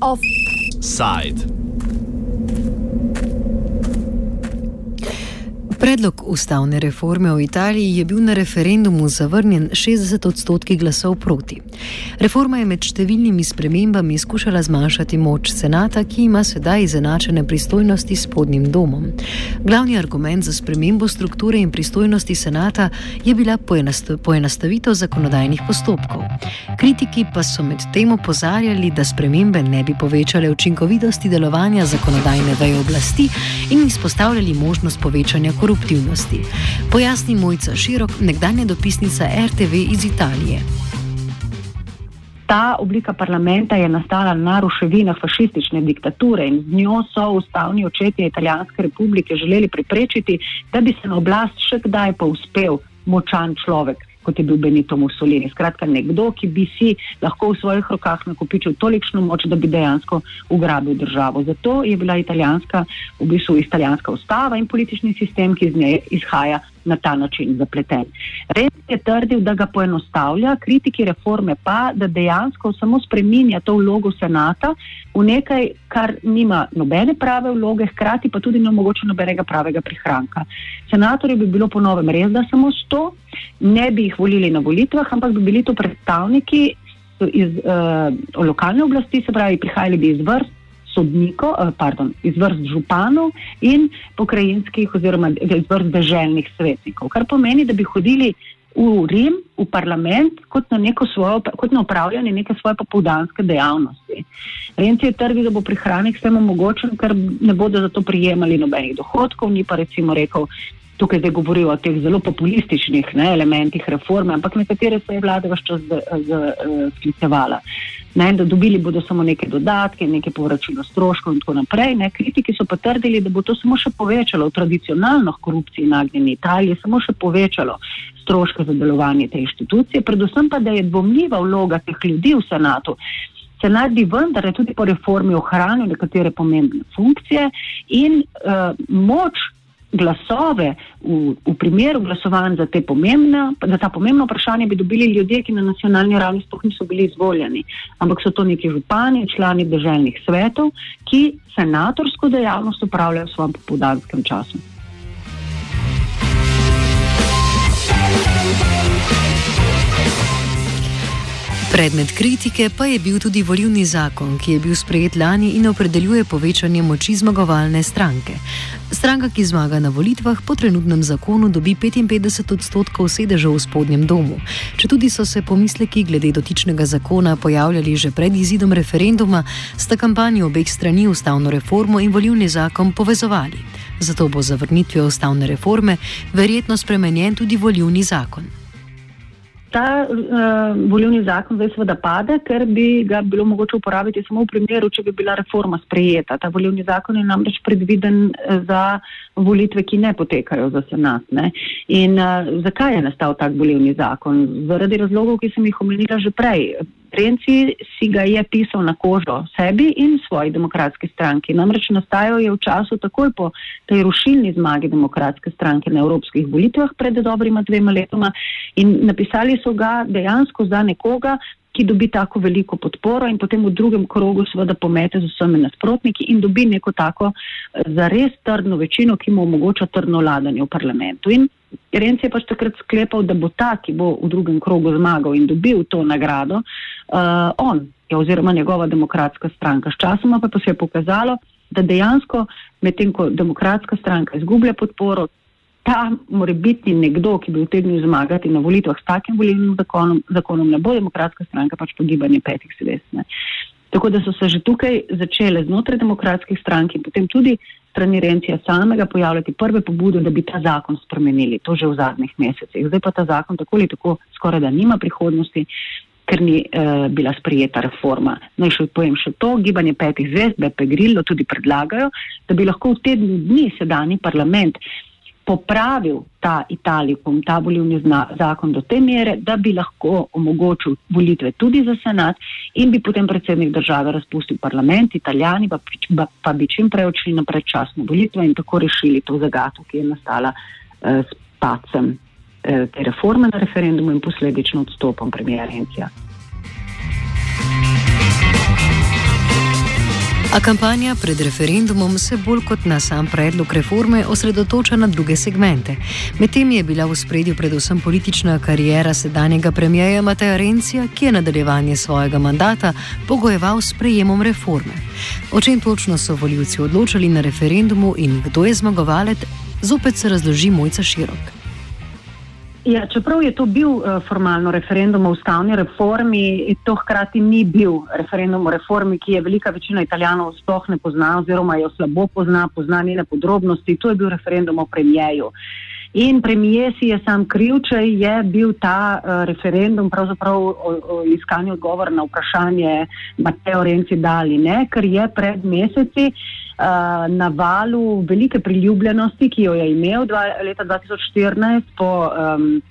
Offside. Predlog ustavne reforme v Italiji je bil na referendumu zavrnjen 60 odstotki glasov proti. Reforma je med številnimi spremembami skušala zmanjšati moč senata, ki ima sedaj izenačene pristojnosti s podnjim domom. Glavni argument za spremembo strukture in pristojnosti senata je bila poenostavitev zakonodajnih postopkov. Kritiki pa so med tem opozarjali, da spremembe ne bi povečale učinkovitosti delovanja zakonodajne veje oblasti in izpostavljali možnost povečanja korupcije koruptivnosti. Pojasni Mojca Širok, nekdanja dopisnica RTV iz Italije. Ta oblika parlamenta je nastala na ruševinah fašistične diktature in z njo so ustavni očetje Italijanske republike želeli preprečiti, da bi se na oblast še kdaj povzpel močan človek, kot je bil Benito Mussolini. Skratka, nekdo, ki bi si lahko v svojih rokah nakopičil tolikšno moč, da bi dejansko ugrabil državo. Zato je bila italijanska, v bistvu italijanska ustava in politični sistem, ki iz nje izhaja, na ta način zapleten. Res je trdil, da ga poenostavlja, kritiki reforme pa, da dejansko samo spreminja to vlogo senata v nekaj, kar nima nobene prave vloge, hkrati pa tudi ne omogoča nobenega pravega prihranka. Senatorje bi bilo po novem res, da samo sto, ne bi jih volili na volitvah, ampak bi bili to predstavniki iz uh, lokalne oblasti, se pravi, prihajali bi iz vrst sodnikov, eh, pardon, iz vrst županov in pokrajinskih oziroma iz vrst državnih svetnikov. Kar pomeni, da bi hodili v Rim, v parlament, kot na, svojo, kot na upravljanje neke svoje popoldanske dejavnosti. Renci je trdi, da bo prihranek vsem omogočen, ker ne bodo za to prijemali nobenih dohodkov, ni pa recimo rekel, tukaj zdaj govorijo o teh zelo populističnih ne, elementih reforme, ampak nekatere se je vlada vse čas sklicevala. Ne, da dobili bodo samo neke dodatke, neke povračilo stroškov in tako naprej. Ne. Kritiki so pa trdili, da bo to samo še povečalo v tradicionalno korupciji nagnjeni Italiji, samo še povečalo stroške za delovanje te inštitucije, predvsem pa, da je dvomljiva vloga teh ljudi v senatu. Senat bi vendar tudi po reformi ohranil nekatere pomembne funkcije in uh, moč glasove v, v primeru glasovanj za, pomembne, za ta pomembna vprašanja bi dobili ljudje, ki na nacionalni ravni sploh niso bili izvoljeni, ampak so to neki župani, člani državnih svetov, ki senatorsko dejavnost upravljajo v svojem popoldanskem času. Predmet kritike pa je bil tudi volivni zakon, ki je bil sprejet lani in opredeljuje povečanje moči zmagovalne stranke. Stranka, ki zmaga na volitvah, po trenutnem zakonu dobi 55 odstotkov sedežev v spodnjem domu. Če tudi so se pomisleki glede dotičnega zakona pojavljali že pred izidom referenduma, sta kampanji obeh strani ustavno reformo in volivni zakon povezovali. Zato bo zavrnitvijo ustavne reforme verjetno spremenjen tudi volivni zakon ta uh, volivni zakon zdaj seveda pade, ker bi ga bilo mogoče uporabiti samo v primeru, če bi bila reforma sprejeta. Ta volivni zakon je namreč predviden eh, za volitve, ki ne potekajo za senat. Ne? In uh, zakaj je nastal tak volivni zakon? Zaradi razlogov, ki sem jih omenila že prej. Renci si ga je pisal na kožo sebi in svoji demokratski stranki. Namreč nastajal je v času takoj po tej rušilni zmagi demokratske stranke na evropskih volitvah pred dobrima dvema letoma in napisali so ga dejansko za nekoga, ki dobi tako veliko podporo in potem v drugem krogu seveda pomete z vsemi nasprotniki in dobi neko tako eh, zares trdno večino, ki mu omogoča trdno vladanje v parlamentu. In Renc je pač takrat sklepal, da bo ta, ki bo v drugem krogu zmagal in dobil to nagrado, uh, on je oziroma njegova demokratska stranka. Sčasoma pa, pa se je pokazalo, da dejansko medtem, ko demokratska stranka izgublja podporo, ta morebitni nekdo, ki bi utegnil zmagati na volitvah s takim volilnim zakonom, zakonom ne bo demokratska stranka, pač pogibanje petih svestne. Tako da so se že tukaj začele znotraj demokratskih strank in potem tudi strani Rencija samega pojavljati prve pobude, da bi ta zakon spremenili, to že v zadnjih mesecih. Zdaj pa ta zakon tako ali tako skoraj da nima prihodnosti, ker ni uh, bila sprijeta reforma. Naj no, še povem še to, gibanje petih zvezd, BP Grillo tudi predlagajo, da bi lahko v tednu dni sedani parlament popravil ta Italikum, ta volivni zakon do te mere, da bi lahko omogočil volitve tudi za senat in bi potem predsednik države razpustil parlament, italijani pa, pa, pa bi čim prej odšli na predčasne volitve in tako rešili to zagato, ki je nastala eh, s pacem te reforme na referendumu in posledično odstopom premijera Rencija. A kampanja pred referendumom se bolj kot na sam predlog reforme osredotoča na druge segmente. Medtem je bila v spredju predvsem politična karijera sedanjega premijeja Mateja Rencija, ki je nadaljevanje svojega mandata pogojeval s prejemom reforme. O čem točno so voljivci odločali na referendumu in kdo je zmagovalec, zopet se razloži Mojca Širok. Ja, čeprav je to bil uh, formalno referendum o ustavni reformi, to hkrati ni bil referendum o reformi, ki je velika večina italijanov sploh ne pozna oziroma jo slabo pozna, pozna njene podrobnosti. To je bil referendum o premijeju. In premijer si je sam kriv, če je bil ta uh, referendum pravzaprav o, o iskanju odgovora na vprašanje Mateo Renci dali, ne? ker je pred meseci uh, na valu velike priljubljenosti, ki jo je imel dva, leta 2014 po um,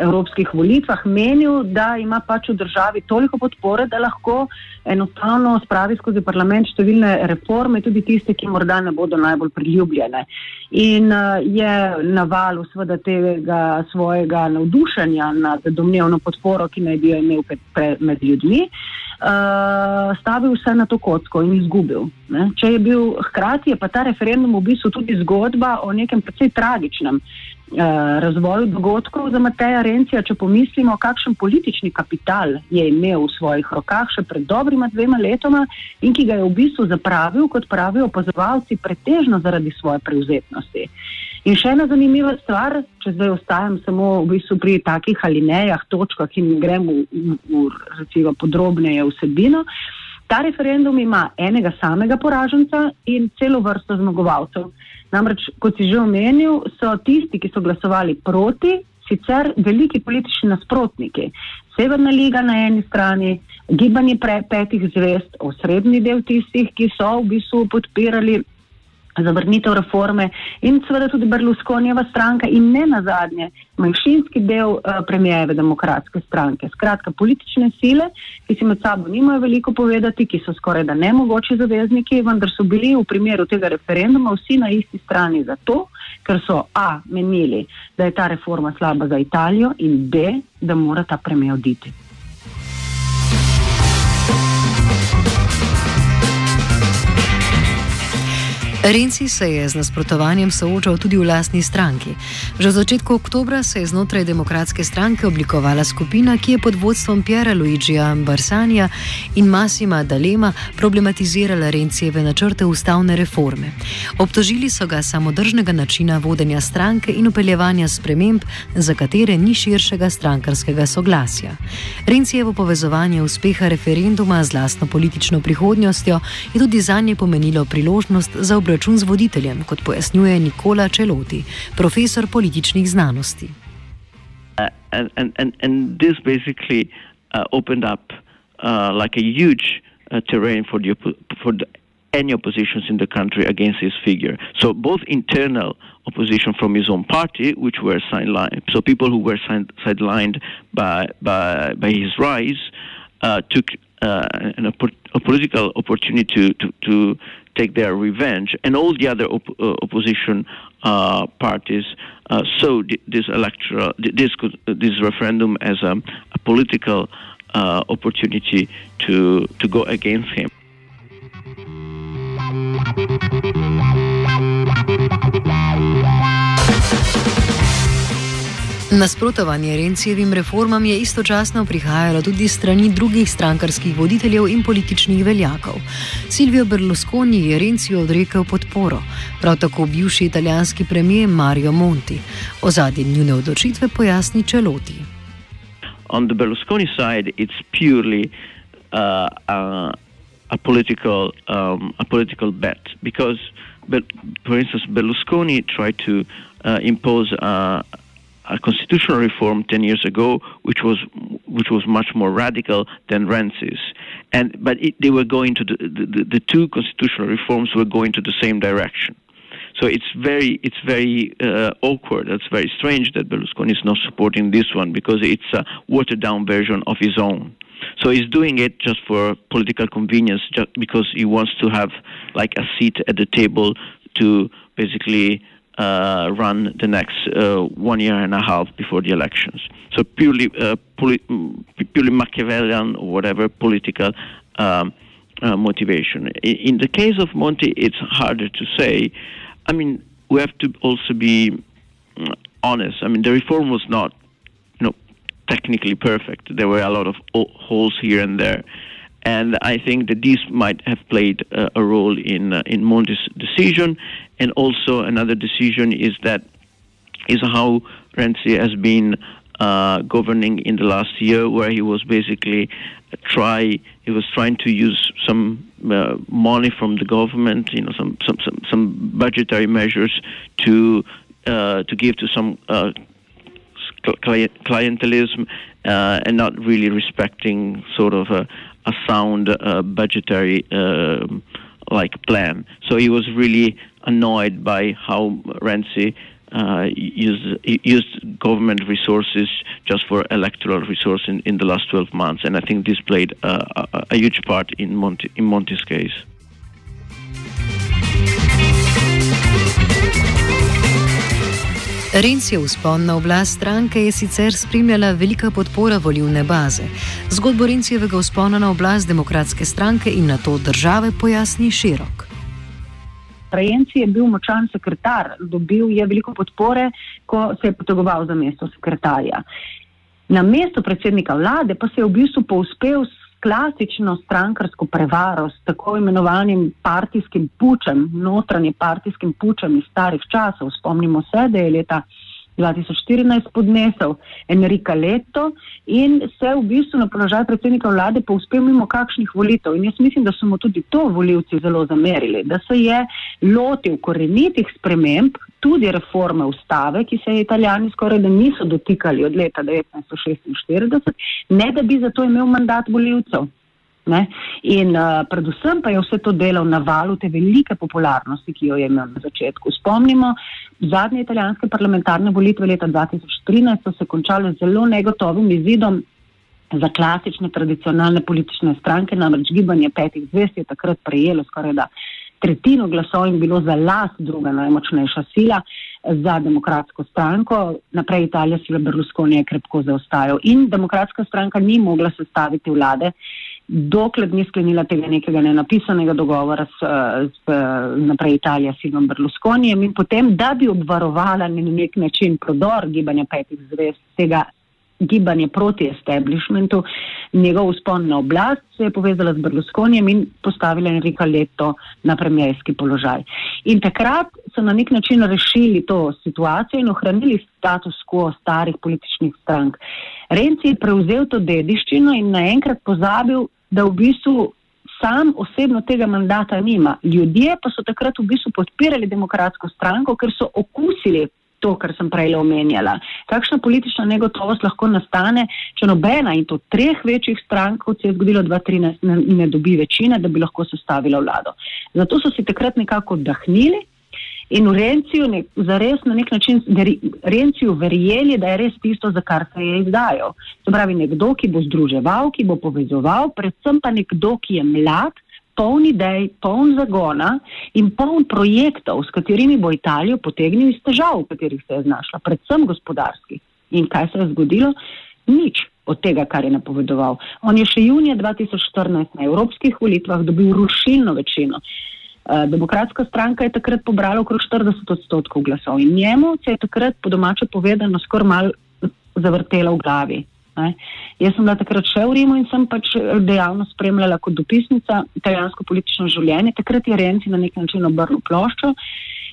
evropskih volitvah, menil, da ima pač v državi toliko podpore, da lahko enostavno spravi skozi parlament številne reforme, tudi tiste, ki morda ne bodo najbolj priljubljene. In uh, je na valu seveda tega svojega navdušenja nad domnevno podporo, ki naj bi jo imel pred, pred, med ljudmi, uh, uh, stavil vse na to kocko in izgubil. Ne? Če je bil hkrati, je pa ta referendum v bistvu tudi zgodba o nekem precej tragičnem uh, razvoju dogodkov za Mateja Rencija, če pomislimo, kakšen politični kapital je imel v svojih rokah še pred dobrima dvema letoma in ki ga je v bistvu zapravil, kot pravijo opazovalci, pretežno zaradi svoje prevzetnosti. In še ena zanimiva stvar, če zdaj ostajam samo v bistvu pri takih alinejah, točkah in grem v, v, v recimo, podrobneje vsebino. Ta referendum ima enega samega poraženca in celo vrsto zmagovalcev. Namreč, kot si že omenil, so tisti, ki so glasovali proti, sicer veliki politični nasprotniki. Severna liga na eni strani, gibanje pre petih zvest, osrednji del tistih, ki so v bistvu podpirali zavrnitev reforme in seveda tudi Berlusconijeva stranka in ne nazadnje manjšinski del uh, premijeve demokratske stranke. Skratka, politične sile, ki si med sabo nimajo veliko povedati, ki so skoraj da nemogoči zavezniki, vendar so bili v primeru tega referenduma vsi na isti strani zato, ker so A menili, da je ta reforma slaba za Italijo in B, da mora ta premijer oditi. Renci se je z nasprotovanjem soočal tudi v lastni stranki. Že v začetku oktobra se je znotraj demokratske stranke oblikovala skupina, ki je pod vodstvom Piera Luigija Barsanja in Massima Dalema problematizirala Rencijeve načrte ustavne reforme. Obtožili so ga samodržnega načina vodenja stranke in upeljevanja sprememb, za katere ni širšega strankarskega soglasja. Rencijevo povezovanje uspeha referenduma z lastno politično prihodnostjo je tudi za nje pomenilo priložnost za obračun obračun z voditeljem, kot pojasnjuje Nikola Čeloti, profesor političnih znanosti. Uh, and, and, and, and this basically uh, opened up uh, like a huge uh, terrain for, the, for the, any oppositions in the country against his figure. So both internal opposition from his own party, which were sidelined, so people who were sidelined by, by, by his rise, uh, took uh, an, a political opportunity to, to, to take their revenge, and all the other op- uh, opposition uh, parties uh, saw this electoral this this referendum as a, a political uh, opportunity to to go against him. Nasprotovanje Rencijevim reformam je istočasno prihajalo tudi strani drugih strankarskih voditeljev in političnih veljakov. Silvio Berlusconi je Rencijo odrekel podporo, prav tako bivši italijanski premijer Mario Monti. O zadnji njune odločitve pojasni Čeloti. On the Berlusconi side, it's purely uh, a, a, political, um, a political bet because, for instance, Berlusconi tried to uh, impose a a constitutional reform 10 years ago, which was which was much more radical than Renzi's. And but it, they were going to the, the, the two constitutional reforms were going to the same direction. So it's very it's very uh, awkward. It's very strange that Berlusconi is not supporting this one because it's a watered down version of his own. So he's doing it just for political convenience, just because he wants to have like a seat at the table to basically uh, run the next uh, one year and a half before the elections. So purely, uh, poli- purely Machiavellian or whatever political um, uh, motivation. In, in, the case of Monti, it's harder to say. I mean, we have to also be mm, honest. I mean, the reform was not, you know, technically perfect. There were a lot of holes here and there and I think that this might have played uh, a role in uh, in Monti's decision. And also another decision is that is how Renzi has been uh, governing in the last year, where he was basically try he was trying to use some uh, money from the government, you know, some some some, some budgetary measures to uh, to give to some uh, clientelism and not really respecting sort of a a sound uh, budgetary uh, like plan. So he was really annoyed by how Renzi uh, used used government resources just for electoral resources in, in the last 12 months, and I think this played a, a huge part in Monti in Monti's case. Renzijev vzpon na oblast stranke je sicer spremljala velika podpora volivne baze. Zgodbo Rencijevega vzpona na oblast demokratske stranke in na to države pojasni širok. Renci je bil močan sekretar, dobil je veliko podpore, ko se je potegoval za mesto sekretarja. Na mesto predsednika vlade pa se je v bistvu povzpel s klasično strankarsko prevaro, s tako imenovanim partijskim pučem, notranje partijskim pučem iz starih časov. Spomnimo se, da je leta 2014 podnesel Enrika Leto in se v bistvu na položaj predsednika vlade povzpel mimo kakšnih volitev. In jaz mislim, da so mu tudi to voljivci zelo zamerili, da se je lotil korenitih sprememb, tudi reforme ustave, ki se je italijani skoraj da niso dotikali od leta 1946, ne da bi zato imel mandat voljivcev. Ne? In uh, predvsem pa je vse to delal na valu te velike popularnosti, ki jo je imel na začetku. Spomnimo, zadnje italijanske parlamentarne volitve leta 2013 so se končale z zelo negotovim izidom za klasične tradicionalne politične stranke, namreč gibanje petih zvest je takrat prejelo skoraj da tretjino glasov in bilo za las druga najmočnejša sila za demokratsko stranko. Naprej Italija sila Berlusconi je krepko zaostajal in demokratska stranka ni mogla sestaviti vlade dokler ni sklenila tega nekega nenapisanega dogovora s, s naprej Italija, Silvom Berlusconijem in potem, da bi obvarovala na nek način prodor gibanja petih zvest, tega gibanja proti establishmentu, njegov uspon na oblast se je povezala z Berlusconijem in postavila Enrika Leto na premijski položaj. In takrat so na nek način rešili to situacijo in ohranili status quo starih političnih strank. Renci je prevzel to dediščino in naenkrat pozabil, da v bistvu sam osebno tega mandata nima. Ljudje pa so takrat v bistvu podpirali demokratsko stranko, ker so okusili to, kar sem prej omenjala. Kakšna politična negotovost lahko nastane, če nobena in to treh večjih strank, kot se je zgodilo 2013, ne, ne dobi večine, da bi lahko sestavila vlado. Zato so si takrat nekako oddahnili in v Renciju ne, zares na nek način Renciju verjeli, da je res tisto, za kar se je izdajal. To pravi nekdo, ki bo združeval, ki bo povezoval, predvsem pa nekdo, ki je mlad, poln idej, poln zagona in poln projektov, s katerimi bo Italijo potegnil iz težav, v katerih se je znašla, predvsem gospodarskih. In kaj se je zgodilo? Nič od tega, kar je napovedoval. On je še junija 2014 na evropskih volitvah dobil rušilno večino. Eh, demokratska stranka je takrat pobrala okrog 40 odstotkov glasov in njemu se je takrat po domače povedano skoraj mal zavrtela v glavi. Ne. Jaz sem bila takrat še v Rimu in sem pač dejavno spremljala kot dopisnica italijansko politično življenje. Takrat je Renci na nek način obrnil ploščo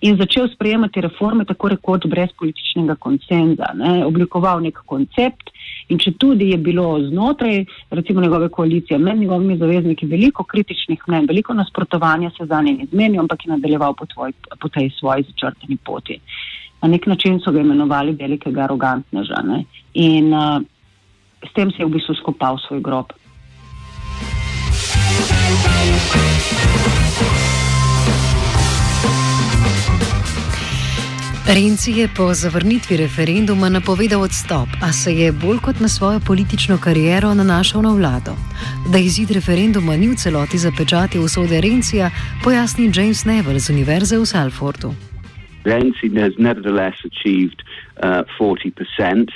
in začel sprejemati reforme tako rekoč brez političnega konsenza. Ne. Oblikoval nek koncept in če tudi je bilo znotraj recimo njegove koalicije med njegovimi zavezniki veliko kritičnih mnen, veliko nasprotovanja se za njim izmenil, ampak je nadaljeval po, tvoj, po tej svoji začrtani poti. Na nek način so ga imenovali velikega arogantneža ne. in uh, s tem se je v bistvu skopal svoj grob. Renci je po zavrnitvi referenduma napovedal odstop, a se je bolj kot na svojo politično kariero nanašal na vlado. Da izid referenduma ni v celoti zapečatil usode Rencija, pojasni James Neville z Univerze v Salfordu. He has nevertheless achieved uh, 40%.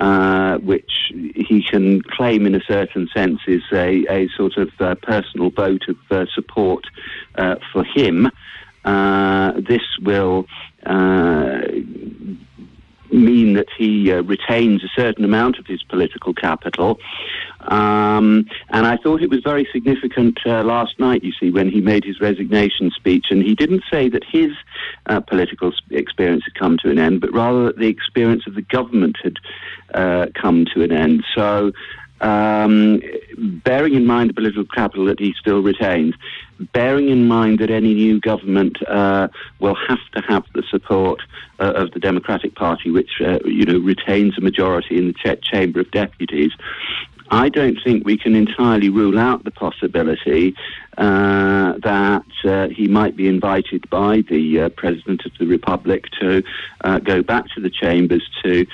Uh, which he can claim in a certain sense is a, a sort of uh, personal vote of uh, support uh, for him. Uh, this will mean that he uh, retains a certain amount of his political capital. Um, and I thought it was very significant uh, last night, you see, when he made his resignation speech. And he didn't say that his uh, political experience had come to an end, but rather that the experience of the government had uh, come to an end. So um, bearing in mind the political capital that he still retains, bearing in mind that any new government uh, will have to have the support uh, of the Democratic Party, which uh, you know retains a majority in the ch- Chamber of Deputies. I don't think we can entirely rule out the possibility uh, that uh, he might be invited by the uh, President of the Republic to uh, go back to the chambers to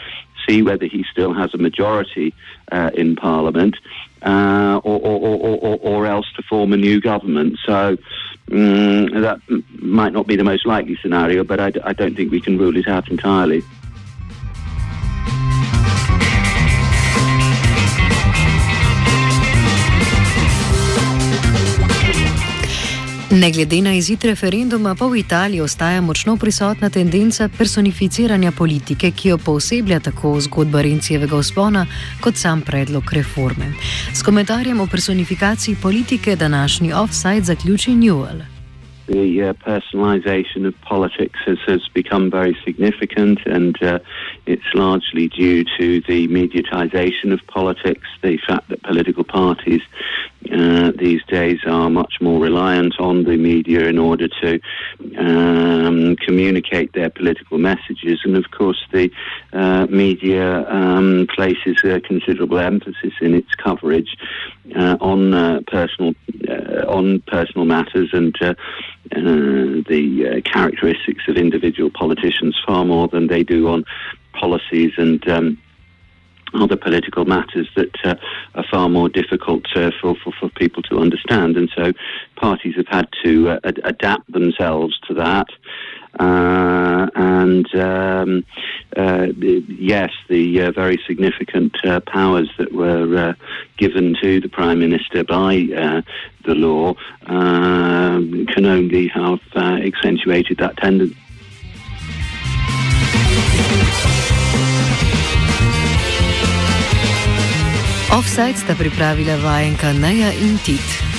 see whether he still has a majority uh, in Parliament, uh, or, or, or, or, else to form a new government. So um, that might not be the most likely scenario, but I, I don't think we can rule it out entirely. Ne glede na izid referenduma, pa v Italiji ostaja močno prisotna tendenca personificiranja politike, ki jo pooseblja tako zgodba Rencijevega vzpona, kot sam predlog reforme. S komentarjem o personifikaciji politike današnji offside zaključi Newell. The uh, personalisation of politics has, has become very significant, and uh, it's largely due to the mediatisation of politics, the fact that political parties uh, these days are much more reliant on the media in order to um, communicate their political messages, and of course, the uh, media um, places a considerable emphasis in its coverage uh, on uh, personal on personal matters and uh, the uh, characteristics of individual politicians far more than they do on policies and um, other political matters that uh, are far more difficult uh, for, for, for, people to understand. And so parties have had to uh, ad- adapt themselves to that. Uh, and um, uh, yes, the uh, very significant powers that were given to the Prime Minister by the law can only have accentuated that tendency. Offside sta pripravila vajenka Naja in Tit.